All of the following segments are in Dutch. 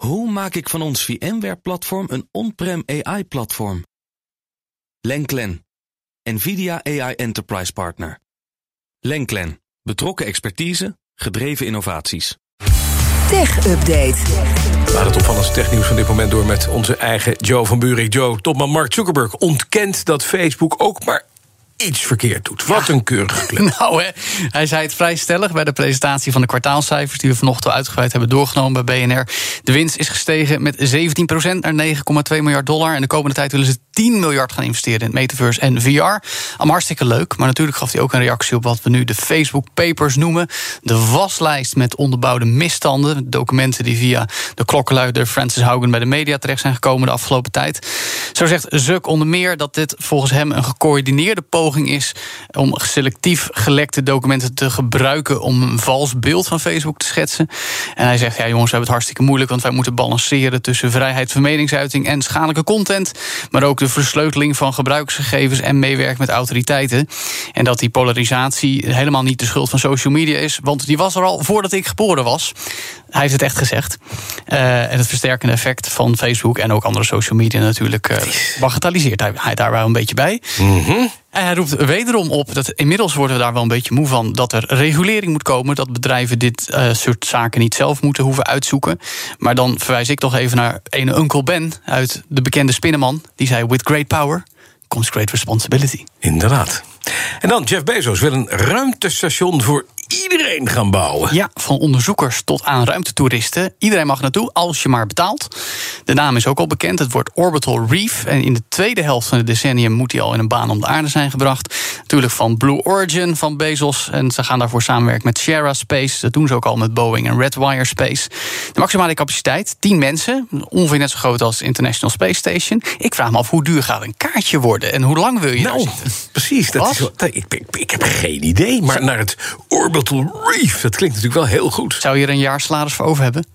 Hoe maak ik van ons VMware-platform een on-prem AI-platform? Lenklen, NVIDIA AI Enterprise Partner. Lenklen, betrokken expertise, gedreven innovaties. Tech Update. Laat het opvallendste technieuws van dit moment door met onze eigen Joe van Buurik. Joe, topman Mark Zuckerberg ontkent dat Facebook ook maar iets verkeerd doet. Wat een keurige club. Nou, hè, hij zei het vrij stellig bij de presentatie van de kwartaalcijfers... die we vanochtend uitgebreid hebben doorgenomen bij BNR. De winst is gestegen met 17% naar 9,2 miljard dollar. En de komende tijd willen ze 10 miljard gaan investeren in het metaverse en VR. Allemaal hartstikke leuk, maar natuurlijk gaf hij ook een reactie... op wat we nu de Facebook Papers noemen. De waslijst met onderbouwde misstanden. Documenten die via de klokkenluider Francis Haugen... bij de media terecht zijn gekomen de afgelopen tijd. Zo zegt Zuck onder meer dat dit volgens hem een gecoördineerde poging is om selectief gelekte documenten te gebruiken om een vals beeld van Facebook te schetsen. En hij zegt: Ja, jongens, we hebben het hartstikke moeilijk, want wij moeten balanceren tussen vrijheid van meningsuiting en schadelijke content, maar ook de versleuteling van gebruiksgegevens en meewerken met autoriteiten. En dat die polarisatie helemaal niet de schuld van social media is, want die was er al voordat ik geboren was. Hij heeft het echt gezegd. Uh, en het versterkende effect van Facebook en ook andere social media natuurlijk uh, bagatelliseert hij, hij daar wel een beetje bij. Mm En hij roept wederom op dat inmiddels worden we daar wel een beetje moe van dat er regulering moet komen, dat bedrijven dit uh, soort zaken niet zelf moeten hoeven uitzoeken. Maar dan verwijs ik toch even naar ene Uncle Ben uit de bekende spinnenman. Die zei: With great power comes great responsibility. Inderdaad. En dan Jeff Bezos wil een ruimtestation voor iedereen gaan bouwen. Ja, van onderzoekers tot aan ruimtetoeristen. Iedereen mag naartoe als je maar betaalt. De naam is ook al bekend. Het wordt Orbital Reef. En in de tweede helft van het decennium moet hij al in een baan om de aarde zijn gebracht. Natuurlijk van Blue Origin van Bezos. En ze gaan daarvoor samenwerken met Sierra Space. Dat doen ze ook al met Boeing en Redwire Space. De maximale capaciteit, 10 mensen. Ongeveer net zo groot als International Space Station. Ik vraag me af, hoe duur gaat een kaartje worden? En hoe lang wil je nou, precies. Dat is ik, ik, heb geen idee. Maar naar het Orbital Reef, dat klinkt natuurlijk wel heel goed. Zou je er een jaar salaris voor over hebben?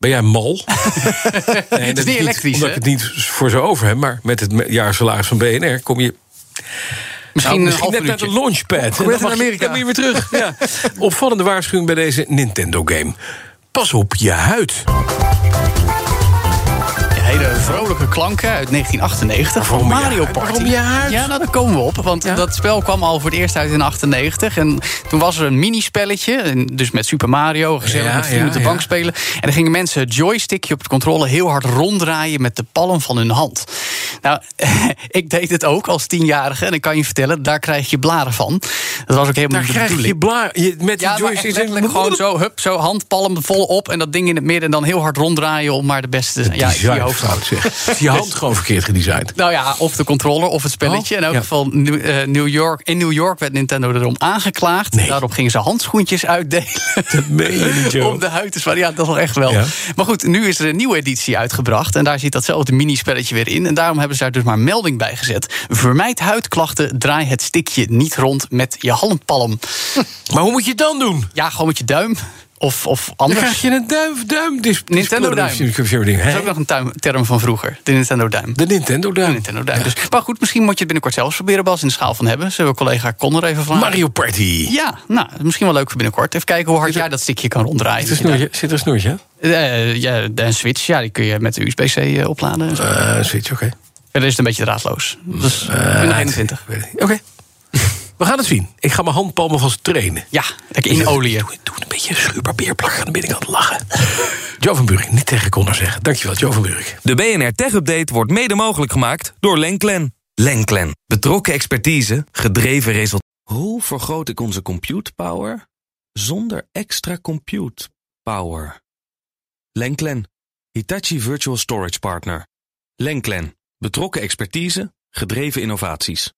Ben jij mal? nee, dat is niet elektrisch. Omdat ik het niet voor zo over heb, maar met het jaarsalaris van BNR kom je. Misschien, nou, misschien net met een launchpad. Hoe in Amerika? Dan moet je weer terug. ja. Opvallende waarschuwing bij deze Nintendo-game. Pas op je huid hele vrolijke klanken uit 1998 van Mario Party. Waarom je huid? Ja, nou, daar komen we op. Want ja? dat spel kwam al voor het eerst uit in 98. En toen was er een minispelletje. Dus met Super Mario, gezellig ja, met vrienden ja, op de bank spelen. En dan gingen mensen het joystickje op het controle heel hard ronddraaien met de palm van hun hand. Nou, ik deed het ook als tienjarige. En ik kan je vertellen, daar krijg je blaren van. Dat was ook helemaal daar niet de krijg je blaren met die ja, joystick. gewoon zo, hup, zo handpalm vol op. En dat ding in het midden. En dan heel hard ronddraaien om maar de beste... Het ja, je hoofd fout zeg. Je hand gewoon verkeerd gedesigned. Nou ja, of de controller of het spelletje. Oh, in elk ja. geval, New York, in New York werd Nintendo erom aangeklaagd. Nee. Daarop gingen ze handschoentjes uitdelen. Dat meen je niet. Om de huid te. Ja, dat is wel echt wel. Ja. Maar goed, nu is er een nieuwe editie uitgebracht. En daar zit datzelfde minispelletje weer in. En daarom hebben ze daar dus maar melding bij gezet. Vermijd huidklachten, draai het stikje niet rond met je handpalm. Maar hoe moet je het dan doen? Ja, gewoon met je duim. Of, of Dan anders. krijg je een duim. duim Nintendo duim. Dat is ook nog een tuim- term van vroeger. De Nintendo duim. De Nintendo De duim. Nintendo duim. Dus, maar goed, misschien moet je het binnenkort zelfs proberen, Bas, in de schaal van hebben. Zullen we collega Con er even van Mario Party. Ja, nou, misschien wel leuk voor binnenkort. Even kijken hoe hard jij dat stikje kan ronddraaien. Zit er een snoertje? Zit er een snoertje? Eh, ja, de een Switch, ja, die kun je met de USB-C eh, opladen. Eh Switch, oké. Verder is het een beetje draadloos. Dus 2021. weet ik niet. Oké. We gaan het zien. Ik ga mijn handpalmen vast trainen. Ja, lekker in olie. Doe, doe een beetje schuurpapier plakken aan de binnenkant lachen. Joe van Buurik, niet tegen Connor zeggen. Dankjewel, Joe van Buurik. De BNR Tech Update wordt mede mogelijk gemaakt door Lenklen. Lenklen. Betrokken expertise, gedreven resultaten. Hoe vergroot ik onze compute power zonder extra compute power? Lenklen. Hitachi Virtual Storage Partner. Lenklen. Betrokken expertise, gedreven innovaties.